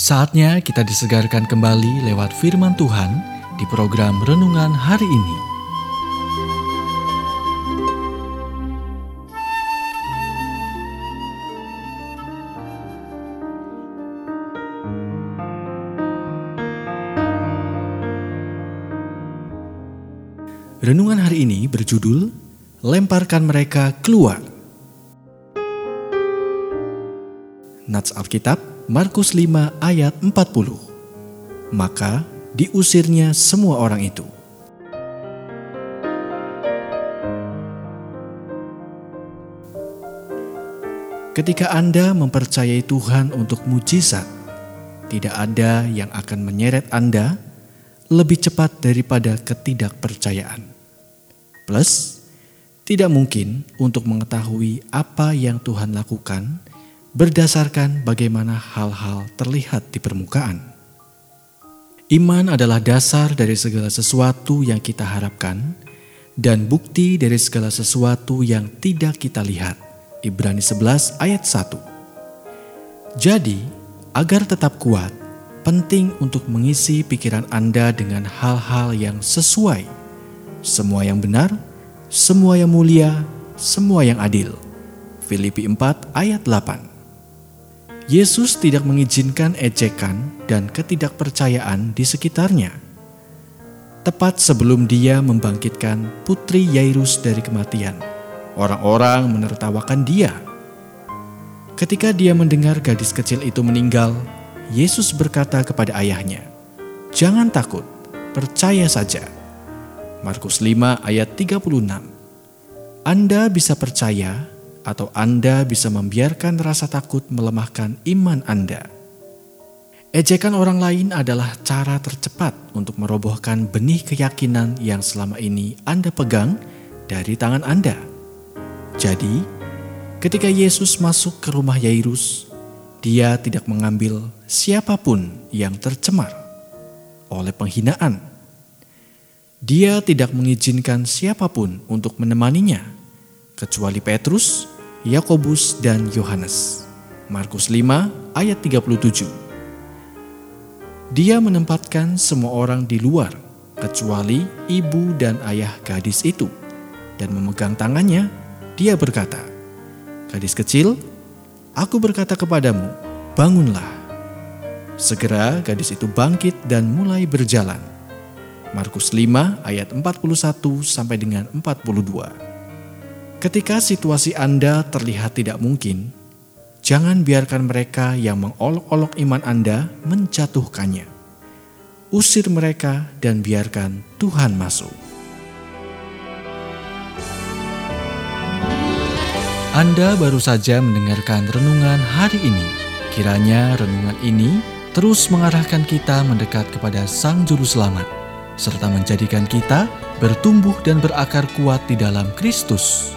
Saatnya kita disegarkan kembali lewat firman Tuhan di program renungan hari ini. Renungan hari ini berjudul Lemparkan Mereka Keluar. Nats Alkitab Markus 5 ayat 40. Maka diusirnya semua orang itu. Ketika Anda mempercayai Tuhan untuk mujizat, tidak ada yang akan menyeret Anda lebih cepat daripada ketidakpercayaan. Plus, tidak mungkin untuk mengetahui apa yang Tuhan lakukan berdasarkan bagaimana hal-hal terlihat di permukaan. Iman adalah dasar dari segala sesuatu yang kita harapkan dan bukti dari segala sesuatu yang tidak kita lihat. Ibrani 11 ayat 1. Jadi, agar tetap kuat, penting untuk mengisi pikiran Anda dengan hal-hal yang sesuai. Semua yang benar, semua yang mulia, semua yang adil. Filipi 4 ayat 8. Yesus tidak mengizinkan ejekan dan ketidakpercayaan di sekitarnya. Tepat sebelum dia membangkitkan putri Yairus dari kematian, orang-orang menertawakan dia. Ketika dia mendengar gadis kecil itu meninggal, Yesus berkata kepada ayahnya, "Jangan takut, percaya saja." Markus 5 ayat 36. Anda bisa percaya atau Anda bisa membiarkan rasa takut melemahkan iman Anda. Ejekan orang lain adalah cara tercepat untuk merobohkan benih keyakinan yang selama ini Anda pegang dari tangan Anda. Jadi, ketika Yesus masuk ke rumah Yairus, dia tidak mengambil siapa pun yang tercemar oleh penghinaan. Dia tidak mengizinkan siapa pun untuk menemaninya kecuali Petrus, Yakobus, dan Yohanes. Markus 5 ayat 37. Dia menempatkan semua orang di luar kecuali ibu dan ayah gadis itu dan memegang tangannya dia berkata, Gadis kecil, aku berkata kepadamu, bangunlah. Segera gadis itu bangkit dan mulai berjalan. Markus 5 ayat 41 sampai dengan 42. Ketika situasi Anda terlihat tidak mungkin, jangan biarkan mereka yang mengolok-olok iman Anda menjatuhkannya. Usir mereka dan biarkan Tuhan masuk. Anda baru saja mendengarkan renungan hari ini. Kiranya renungan ini terus mengarahkan kita mendekat kepada Sang Juru Selamat, serta menjadikan kita bertumbuh dan berakar kuat di dalam Kristus.